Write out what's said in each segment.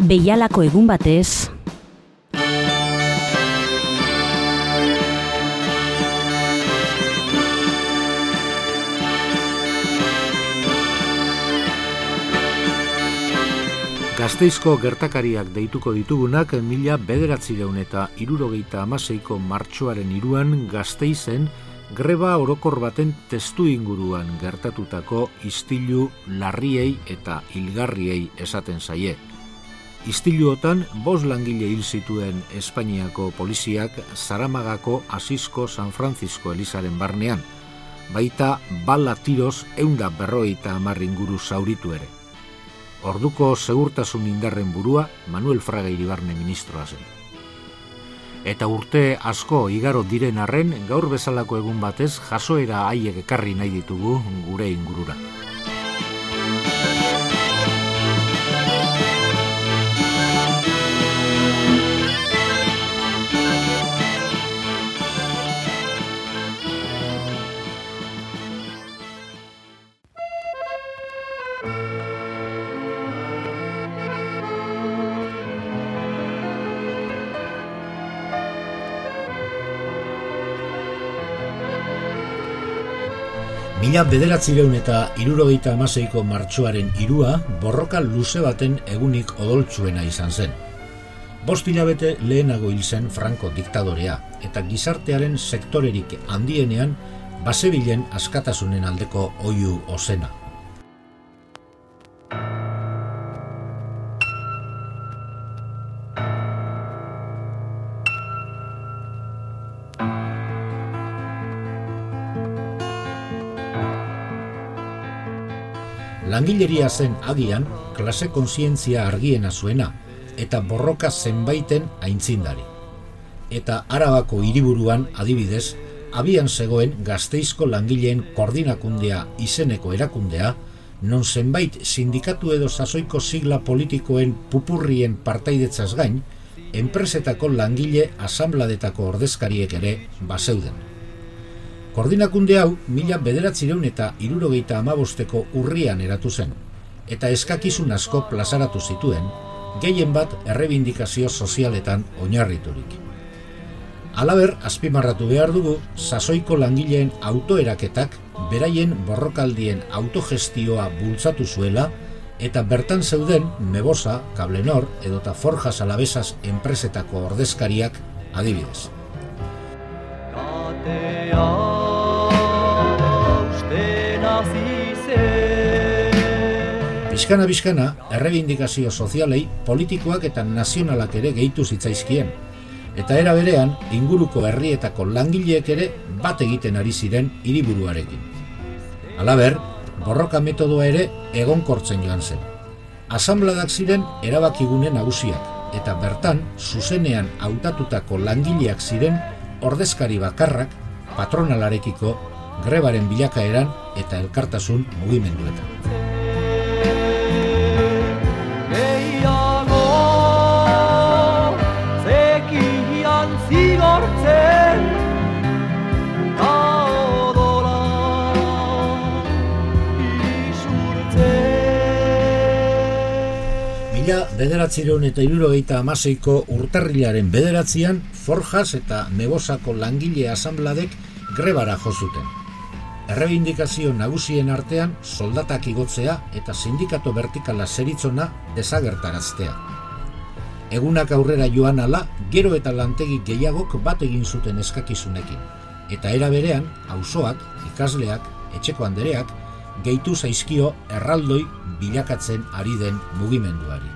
Beialako egun batez, Gazteizko gertakariak deituko ditugunak mila bederatzireun eta irurogeita amaseiko martxoaren iruan Gazteizen greba orokor baten testu inguruan gertatutako istilu larriei eta hilgarriei esaten zaie. Istiluotan, bos langile hil zituen Espainiako poliziak Zaramagako Asisko San Francisco Elizaren barnean, baita bala tiroz eunda berroita amarringuru zauritu ere orduko segurtasun indarren burua Manuel Fraga Iribarne ministroa zen. Eta urte asko igaro diren arren gaur bezalako egun batez jasoera haiek ekarri nahi ditugu gure ingurura. Mila bederatzireun eta irurogeita amaseiko martxoaren irua borroka luze baten egunik odoltsuena izan zen. Bost hilabete lehenago hil zen Franco diktadorea eta gizartearen sektorerik handienean basebilen askatasunen aldeko oiu ozena. Langileria zen agian klase konsientzia argiena zuena eta borroka zenbaiten aintzindari. Eta Arabako hiriburuan adibidez, abian zegoen gazteizko langileen koordinakundea izeneko erakundea, non zenbait sindikatu edo sasoiko sigla politikoen pupurrien partaidetzaz gain, enpresetako langile asambladetako ordezkariek ere baseuden. Koordinakunde hau mila bederatzireun eta irurogeita amabosteko urrian eratu zen, eta eskakizun asko plazaratu zituen, gehien bat errebindikazio sozialetan oinarriturik. Alaber, azpimarratu behar dugu, sasoiko langileen autoeraketak beraien borrokaldien autogestioa bultzatu zuela, eta bertan zeuden Mebosa, Kablenor edota Forjas Alabesas enpresetako ordezkariak adibidez. Bizkana bizkana, errebindikazio sozialei politikoak eta nazionalak ere gehitu zitzaizkien. Eta era berean, inguruko herrietako langileek ere bat egiten ari ziren hiriburuarekin. Halaber, borroka metodoa ere egonkortzen joan zen. Asambladak ziren erabakigune nagusiak, eta bertan, zuzenean hautatutako langileak ziren ordezkari bakarrak patronalarekiko grebaren bilakaeran eta elkartasun mugimenduetan. Mila bederatzireun eta irurogeita amaseiko urtarrilaren bederatzean Forjas eta Mebosako langile asambladek grebara jozuten. Errebindikazio nagusien artean soldatak igotzea eta sindikato vertikala zeritzona desagertaraztea. Egunak aurrera joan ala, gero eta lantegi gehiagok bat egin zuten eskakizunekin. Eta era berean, auzoak, ikasleak, etxeko andereak, gehitu zaizkio erraldoi bilakatzen ari den mugimenduari.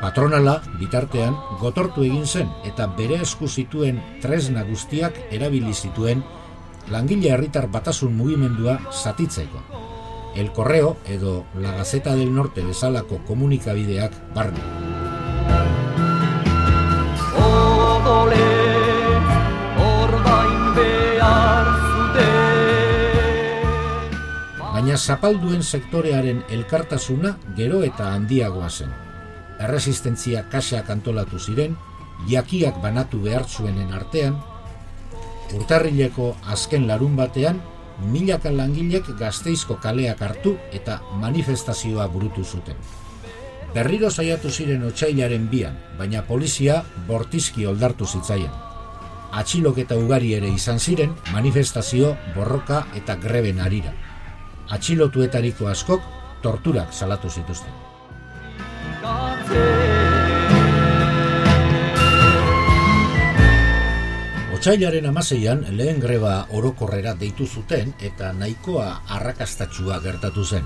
Patronala, bitartean, gotortu egin zen eta bere esku zituen tresna guztiak erabili zituen langile herritar batasun mugimendua zatitzeko. El Correo edo La Gazeta del Norte bezalako komunikabideak barne. Baina zapalduen sektorearen elkartasuna gero eta handiagoa zen erresistentzia kasak antolatu ziren, jakiak banatu behar zuenen artean, urtarrileko azken larun batean, milaka langilek gazteizko kaleak hartu eta manifestazioa burutu zuten. Berriro saiatu ziren otsailaren bian, baina polizia bortizki oldartu zitzaien. Atxiloketa ugari ere izan ziren manifestazio, borroka eta greben arira. Atxilotuetariko askok torturak salatu zituzten. Otsailaren amaseian lehen greba orokorrera deitu zuten eta nahikoa arrakastatxua gertatu zen.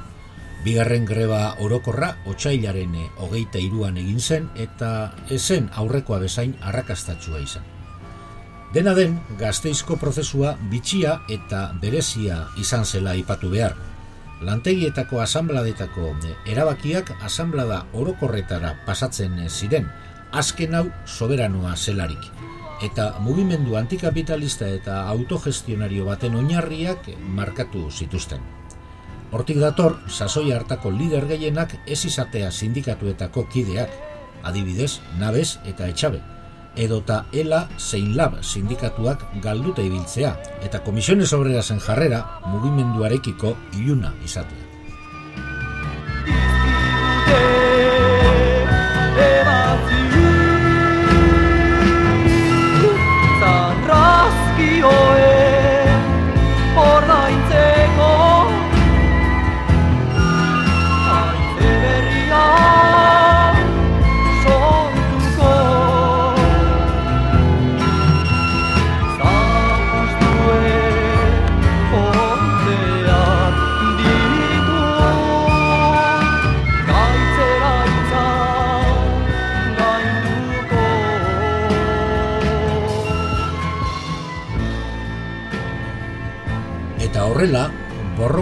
Bigarren greba orokorra otsailaren hogeita iruan egin zen eta ezen aurrekoa bezain arrakastatxua izan. Dena den, gazteizko prozesua bitxia eta berezia izan zela ipatu behar. Lantegietako asanbladetako erabakiak asanblada orokorretara pasatzen ziren, azken hau soberanoa zelarik eta mugimendu antikapitalista eta autogestionario baten oinarriak markatu zituzten. Hortik dator, sasoi hartako lider gehienak ez izatea sindikatuetako kideak, adibidez, nabez eta etxabe, edota ELA zein lab sindikatuak galduta ibiltzea, eta komisiones obrerasen jarrera mugimenduarekiko iluna izatea.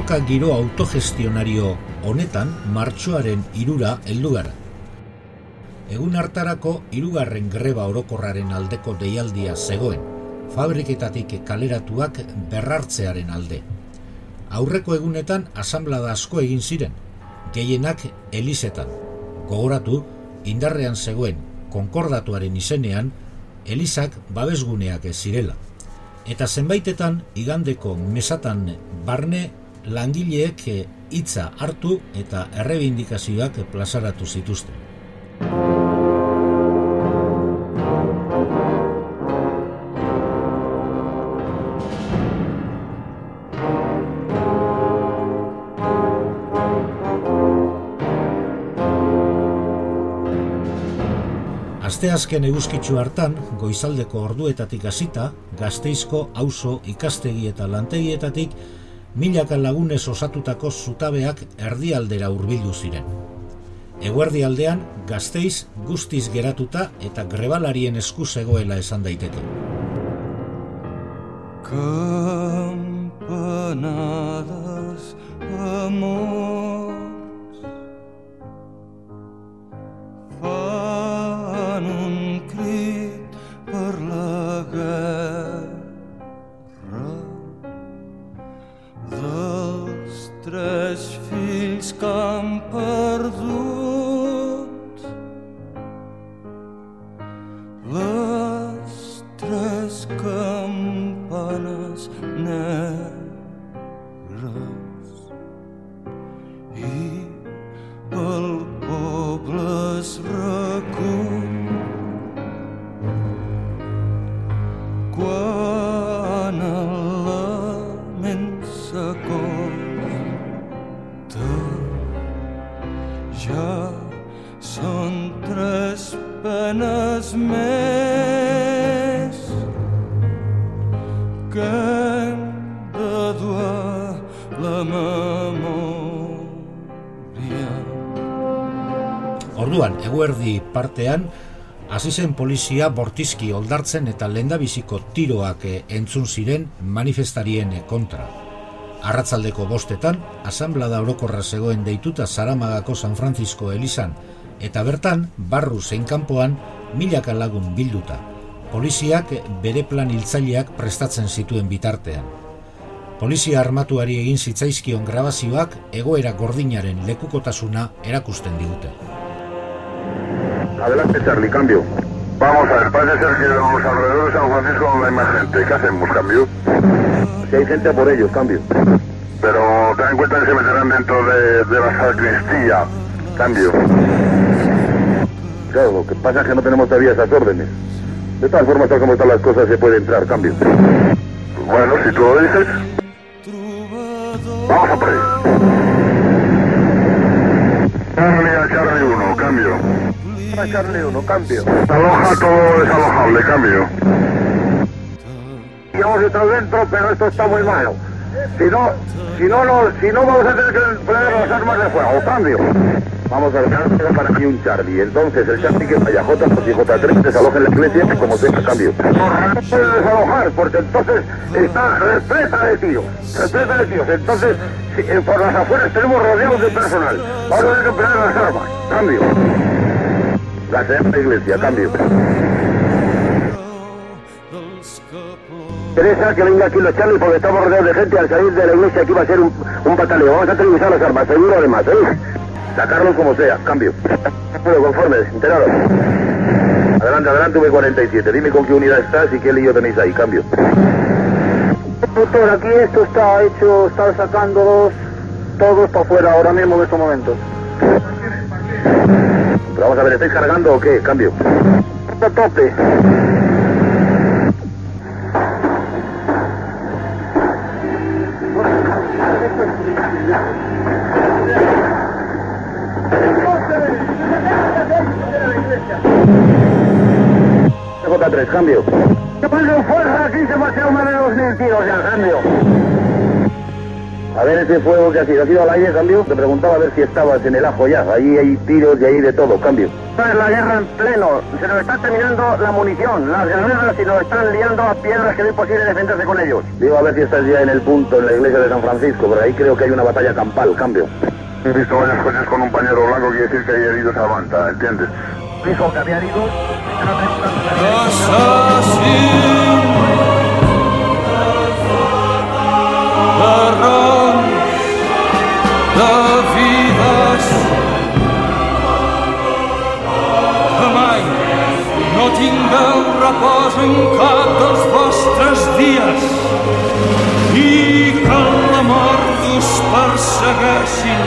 Borroka giro autogestionario honetan martxoaren irura heldu gara. Egun hartarako hirugarren greba orokorraren aldeko deialdia zegoen, fabriketatik kaleratuak berrartzearen alde. Aurreko egunetan asamblada asko egin ziren, gehienak elizetan. Gogoratu, indarrean zegoen konkordatuaren izenean, elizak babesguneak ez zirela eta zenbaitetan igandeko mesatan barne langileek hitza hartu eta errebindikazioak plazaratu zituzten. Asteazken eguzkitzu hartan, goizaldeko orduetatik hasita, gazteizko auzo ikastegi eta lantegietatik, milaka lagunez osatutako zutabeak erdialdera hurbildu ziren. Eguerdi aldean, gazteiz guztiz geratuta eta grebalarien esku zegoela esan daiteke. Kampanadas amor eguerdi partean, hasi zen polizia bortizki oldartzen eta lendabiziko tiroak eh, entzun ziren manifestarien kontra. Arratzaldeko bostetan, asamblada orokorra zegoen deituta Zaramagako San Francisco Elizan, eta bertan, barru zein kanpoan, milaka lagun bilduta. Poliziak bere plan hiltzaileak prestatzen zituen bitartean. Polizia armatuari egin zitzaizkion grabazioak egoera gordinaren lekukotasuna erakusten digute. Adelante, Charlie, cambio. Vamos a ver, parece ser que los alrededores de San Francisco la imagen gente, ¿qué hacemos, cambio? Si hay gente por ellos, cambio. Pero ten en cuenta que se meterán dentro de, de la sacristía, cambio. Claro, lo que pasa es que no tenemos todavía esas órdenes. De todas formas, tal como están las cosas, se puede entrar, cambio. Bueno, si tú lo dices. Vamos a por ahí. Charlie a Charlie 1, cambio. A Charlie 1, cambio. Aloja todo desalojable, cambio. Y hemos entrado dentro, pero esto está muy malo. Si no, si no, no, si no vamos a tener que emplear las armas de fuego, cambio. Vamos a dejar para mí un Charlie. Entonces el Charlie que vaya J2 y J3 desalojen la iglesia como sea cambio. No puede desalojar porque entonces está repleta de tiros. Repleta de tiros. Entonces, eh, por las afueras tenemos rodeados de personal. Vamos a tener que emplear las armas. Cambio. La la iglesia, cambio. Teresa, que venga aquí los Charlie porque estamos rodeados de gente. Al salir de la iglesia aquí va a ser un, un batallón. Vamos a televisar las armas, seguro además, ¿eh? Sacarlos como sea, cambio. Bueno, conforme, enterado. Adelante, adelante, V47. Dime con qué unidad estás y qué lío tenéis ahí, cambio. Doctor, aquí esto está hecho, están sacándolos todos para afuera ahora mismo en estos momentos. Pero vamos a ver, ¿estáis cargando o qué? Cambio. A tope. J3, cambio. ¿Qué pasa? fuerza aquí se va a hacer más de dos mil tiros ya, cambio. A ver ese fuego que ha sido. ¿Ha sido al aire, cambio? Te preguntaba a ver si estabas en el ajo ya. Ahí hay tiros y ahí de todo, cambio. Esta es la guerra en pleno. Se nos está terminando la munición, las granadas y nos están liando a piedras que no es posible defenderse con ellos. Digo, a ver si estás ya en el punto, en la iglesia de San Francisco. Por ahí creo que hay una batalla campal, cambio. He visto varios coches con un pañuelo blanco, quiere decir que hay heridos a Manta, ¿entiendes? Dijo que había heridos. No tingueu repòs en cap dels vostres dies i que la mort us persegueixin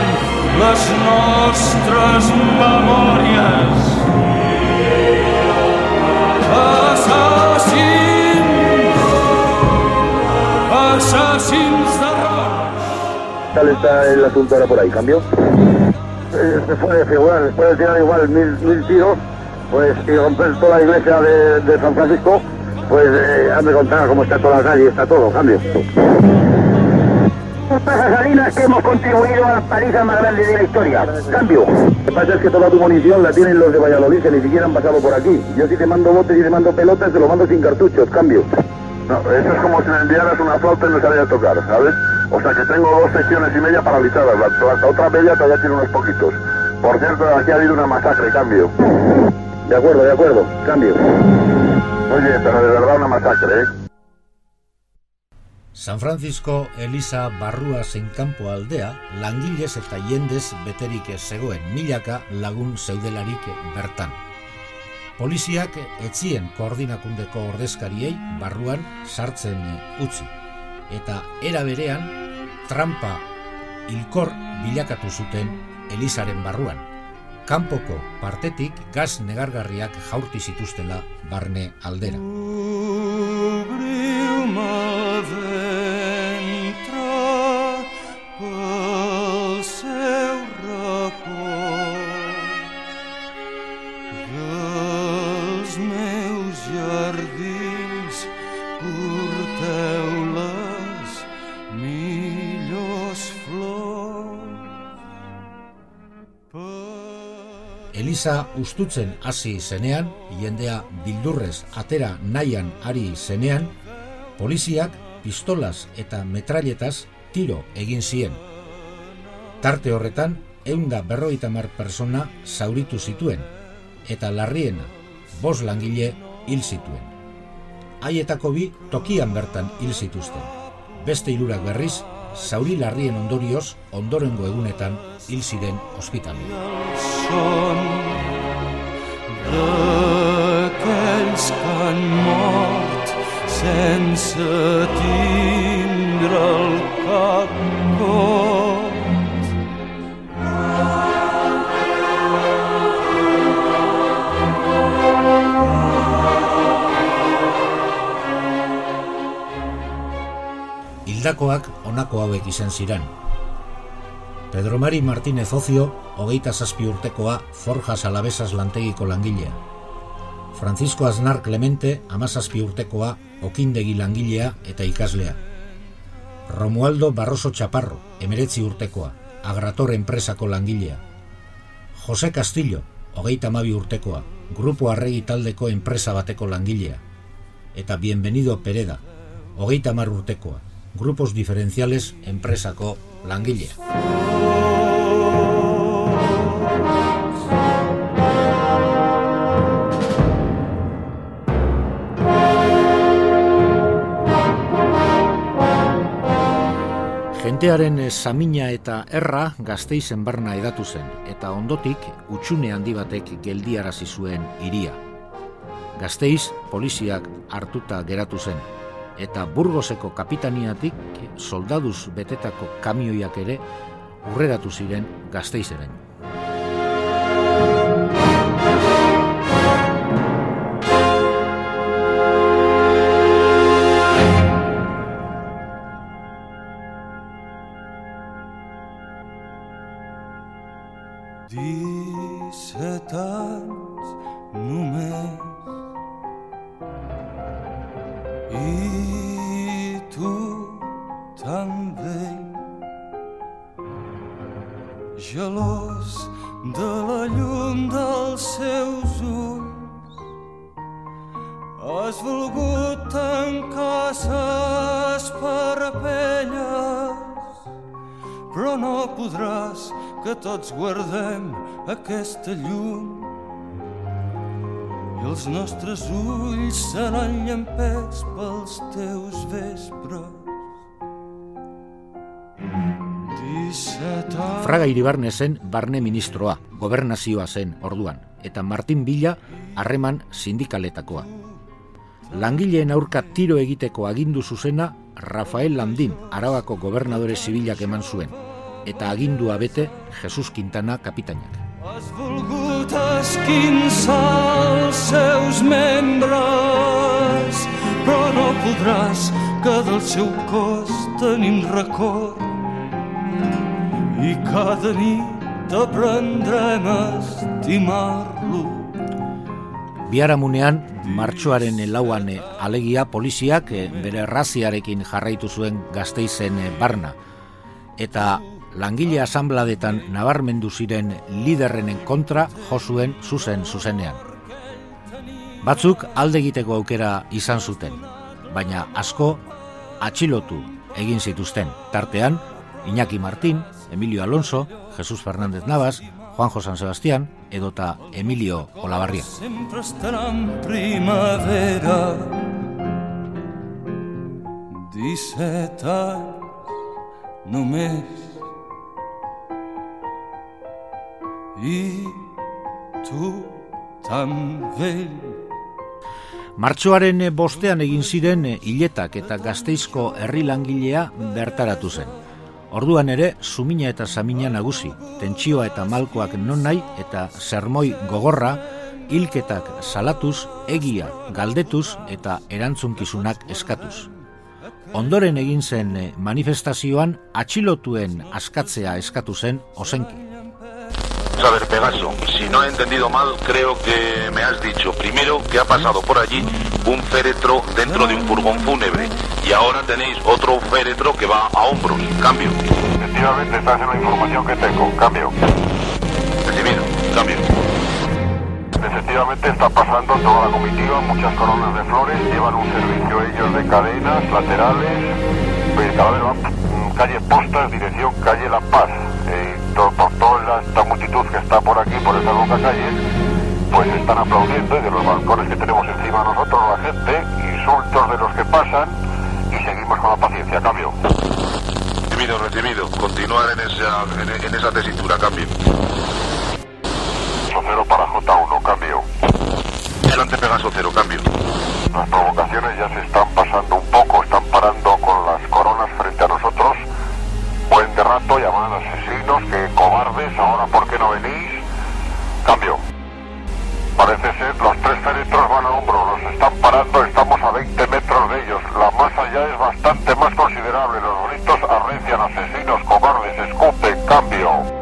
les nostres memòries. Assassins! Assassins de! Tal está el asunto ahora por ahí? ¿Cambio? Eh, Se puede figurar, después de tirar igual mil, mil tiros, pues y romper toda la iglesia de, de San Francisco, pues eh, han de contar cómo está toda la calle, está todo, cambio. Salinas que hemos contribuido a la paliza más grande de la historia. Cambio. Lo que pasa es que toda tu munición la tienen los de Valladolid, que ni siquiera han pasado por aquí. Yo si te mando botes y te mando pelotas, te lo mando sin cartuchos, cambio. No, eso es como si me enviaras una flauta y no sabía tocar, ¿sabes? O sea que tengo dos secciones y media paralizadas, la, la otra media todavía tiene unos poquitos. Por cierto, aquí ha habido una masacre, cambio. De acuerdo, de acuerdo, cambio. Oye, pero de verdad una masacre, ¿eh? San Francisco Eliza barrua zein kanpo aldea langilez eta jendez beterik zegoen milaka lagun zeudelarik bertan. Poliziak etzien koordinakundeko ordezkariei barruan sartzen utzi. Eta era berean trampa hilkor bilakatu zuten Elizaren barruan. Kanpoko partetik gaz negargarriak jaurti zituztela barne aldera. Eliza ustutzen hasi zenean, jendea bildurrez atera nahian ari zenean, poliziak pistolaz eta metralletaz tiro egin zien. Tarte horretan, eunda berroita mar persona zauritu zituen, eta larriena, bos langile hil zituen. Haietako bi tokian bertan hil zituzten. Beste hirurak berriz, zauri larrien ondorioz ondorengo egunetan hil ziren ospitalean. Son d'aquells que han mort sense tindre el cap cot. Hildakoak honako hauek izan ziren. Pedro Mari Martínez Ocio, hogeita zazpi urtekoa, Forjas Alavesas lantegiko langilea. Francisco Aznar Clemente, amazazpi urtekoa, okindegi langilea eta ikaslea. Romualdo Barroso Chaparro, emeretzi urtekoa, Agrator enpresako langilea. Jose Castillo, hogeita mabi urtekoa, Grupo Arregi taldeko enpresa bateko langilea. Eta Bienvenido Pereda, hogeita mar urtekoa, Grupos Diferenciales enpresako langilea. Jentearen samina eta erra gazteizen barna edatu zen, eta ondotik utxune handi batek geldiarazi zuen hiria. Gazteiz poliziak hartuta geratu zen, eta Burgoseko kapitaniatik soldaduz betetako kamioiak ere urreratu ziren gazteizeren. Guardem aquesta llum i els nostres ulls seran llampets pels teus vespres. Fraga Iribarne zen barne ministroa, gobernazioa zen orduan, eta Martin Bila harreman sindikaletakoa. Langileen aurka tiro egiteko agindu zuzena Rafael Landin, Arabako gobernadore zibilak eman zuen, eta agindua bete Jesus Quintana kapitainak. Has volgut esquinçar els seus membres, però no podràs que del seu cos tenim record. I cada nit aprendrem a estimar-lo. Biharamunean, martxoaren lauan eh, alegia poliziak eh, bere raziarekin jarraitu zuen gazteizen eh, barna. Eta langile asanbladetan nabarmendu ziren liderrenen kontra jo zuen zuzen zuzenean. Batzuk alde egiteko aukera izan zuten, baina asko atxilotu egin zituzten. Tartean, Iñaki Martín, Emilio Alonso, Jesus Fernández Navas, Juanjo San Sebastián edota Emilio en primavera. Disset I tu tan vell Martxoaren bostean egin ziren hiletak eta gazteizko herri langilea bertaratu zen. Orduan ere, sumina eta samina nagusi, tentsioa eta malkoak non nahi eta sermoi gogorra, hilketak salatuz, egia galdetuz eta erantzunkizunak eskatuz. Ondoren egin zen eh, manifestazioan atxilotuen askatzea eskatu zen osenki. A ver, Pegaso, si no he entendido mal, creo que me has dicho primero que ha pasado por allí un féretro dentro de un furgón fúnebre y ahora tenéis otro féretro que va a hombros. Cambio. Efectivamente, esta es la información que tengo. Cambio. Recibido. Cambio. Efectivamente está pasando toda la comitiva, muchas coronas de flores, llevan un servicio ellos de cadenas laterales, pues cada vez van mm, calle Postas, dirección calle La Paz, Eh, por toda la- esta multitud que está por aquí, por estas locas calles, pues están aplaudiendo y de los balcones que tenemos encima nosotros la gente, insultos de los que pasan y seguimos con la paciencia, cambio. Recibido, recibido, continuar en esa, en, en esa tesitura, cambio. Cero para J1, cambio. Delante Pegaso cero, cambio. Las provocaciones ya se están pasando Cambio. Parece ser, los tres féretros van a hombro, los están parando, estamos a 20 metros de ellos. La masa ya es bastante más considerable. Los gritos arrecian, asesinos, cobardes, escupen, cambio.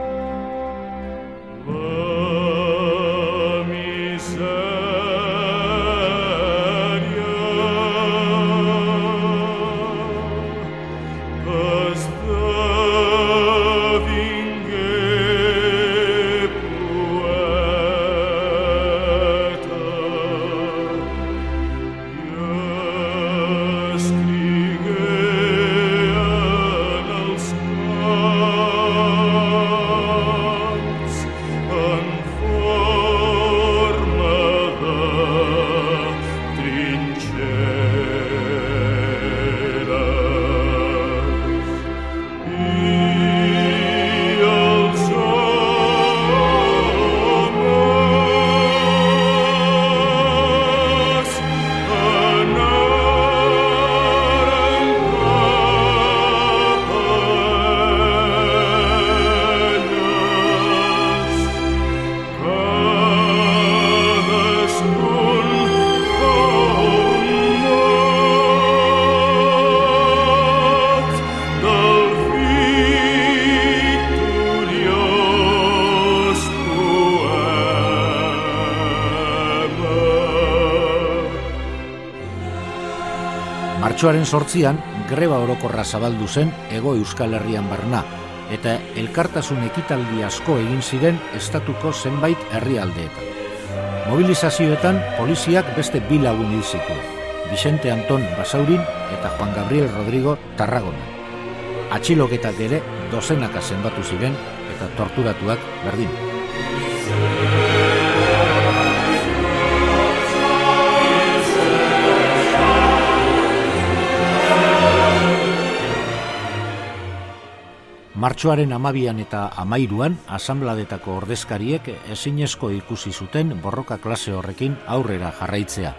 Martxoaren sortzian, greba orokorra zabaldu zen ego Euskal Herrian barna, eta elkartasun ekitaldi asko egin ziren estatuko zenbait herrialdeetan. Mobilizazioetan poliziak beste bi lagun hil zituen, Vicente Anton Basaurin eta Juan Gabriel Rodrigo Tarragona. Atxiloketak ere dozenaka zenbatu ziren eta torturatuak berdin. Martxoaren amabian eta amairuan, asambladetako ordezkariek ezinezko ikusi zuten borroka klase horrekin aurrera jarraitzea,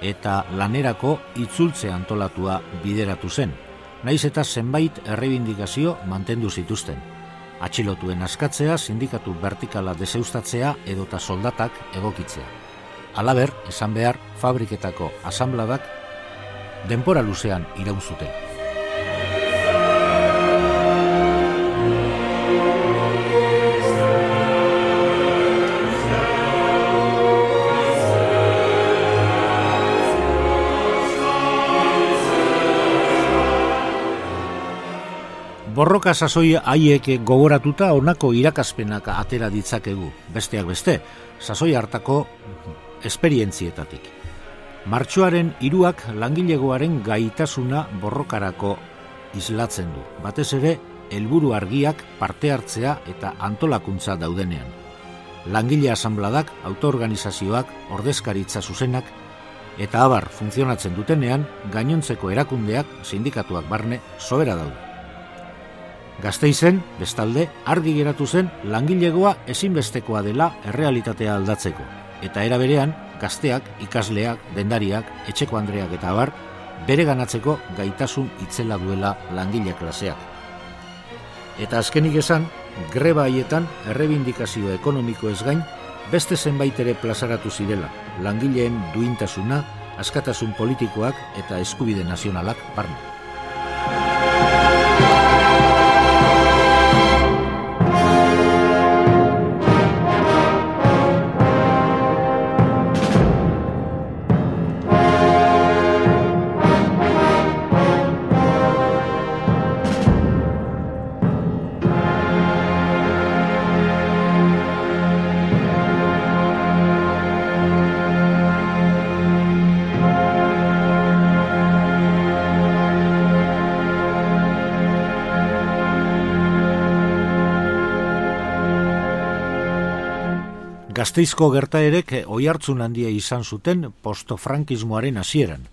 eta lanerako itzultze antolatua bideratu zen, naiz eta zenbait errebindikazio mantendu zituzten. Atxilotuen askatzea, sindikatu vertikala deseustatzea edota soldatak egokitzea. Alaber, esan behar, fabriketako asambladak denpora luzean iraun zuten. Borroka sasoi haiek gogoratuta honako irakaspenak atera ditzakegu, besteak beste, sasoi hartako esperientzietatik. Martxoaren hiruak langilegoaren gaitasuna borrokarako islatzen du. Batez ere, helburu argiak parte hartzea eta antolakuntza daudenean. Langile asambladak, autoorganizazioak, ordezkaritza zuzenak, eta abar funtzionatzen dutenean, gainontzeko erakundeak, sindikatuak barne, sobera daude. Gazteizen, bestalde, argi geratu zen langilegoa ezinbestekoa dela errealitatea aldatzeko. Eta era berean, gazteak, ikasleak, dendariak, etxeko andreak eta abar, bere ganatzeko gaitasun itzela duela langile klaseak. Eta azkenik esan, greba haietan errebindikazio ekonomiko ez gain, beste zenbait ere plazaratu zirela, langileen duintasuna, askatasun politikoak eta eskubide nazionalak barne. Gazteizko gertaerek oihartzun handia izan zuten postofrankismoaren hasieran.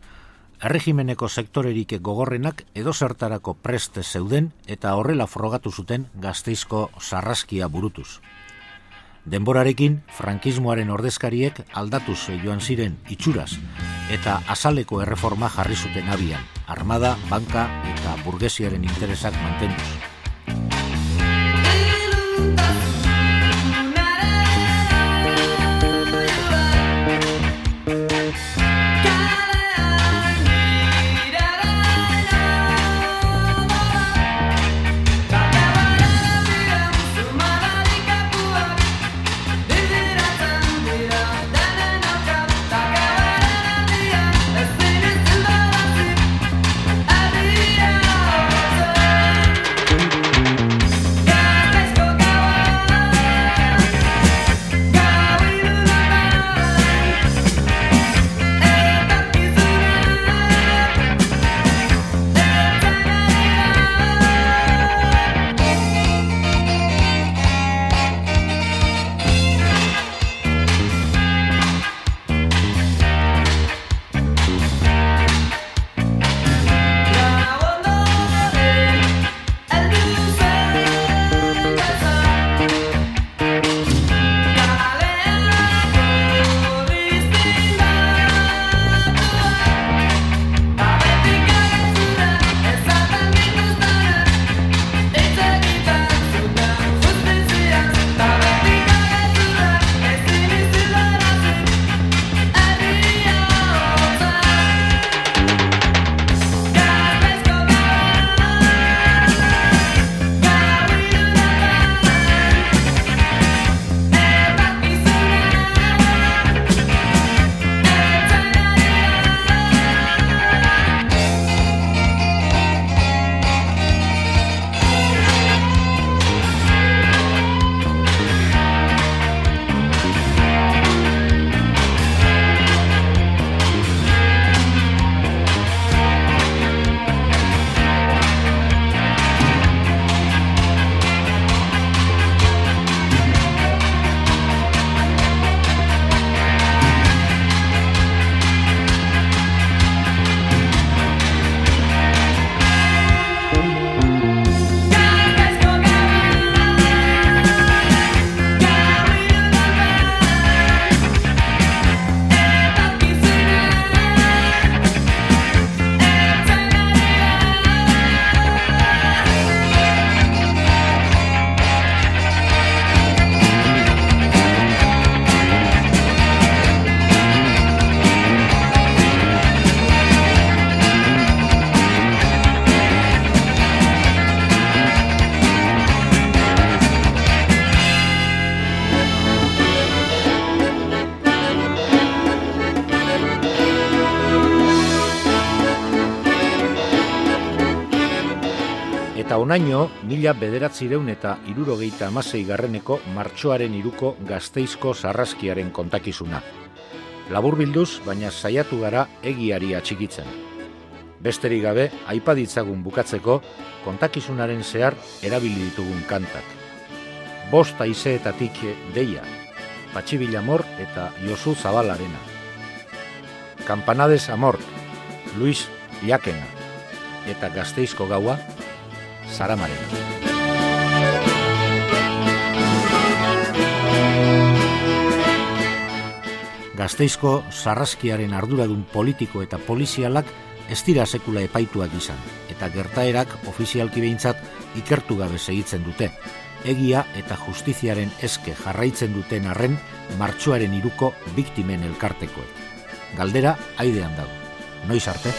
Erregimeneko sektorerik gogorrenak edo zertarako preste zeuden eta horrela frogatu zuten Gazteizko sarraskia burutuz. Denborarekin, frankismoaren ordezkariek aldatuz joan ziren itxuraz eta azaleko erreforma jarri zuten abian, armada, banka eta burgesiaren interesak mantenduz. Eta onaino, mila bederatzireun eta irurogeita amasei garreneko martxoaren iruko gazteizko sarraskiaren kontakizuna. Labur bilduz, baina saiatu gara egiari atxikitzen. Besterik gabe, aipaditzagun bukatzeko, kontakizunaren zehar erabili ditugun kantak. Bosta izeetatik deia, Patxibil Amor eta Josu Zabalarena. Campanades Amor, Luis Iakena eta Gazteizko gaua, Saramarena. Gazteizko sarraskiaren arduradun politiko eta polizialak ez dira sekula epaituak izan, eta gertaerak ofizialki behintzat ikertu gabe segitzen dute, egia eta justiziaren eske jarraitzen duten arren martxoaren iruko biktimen elkartekoek. Galdera, haidean dago. Noiz arte?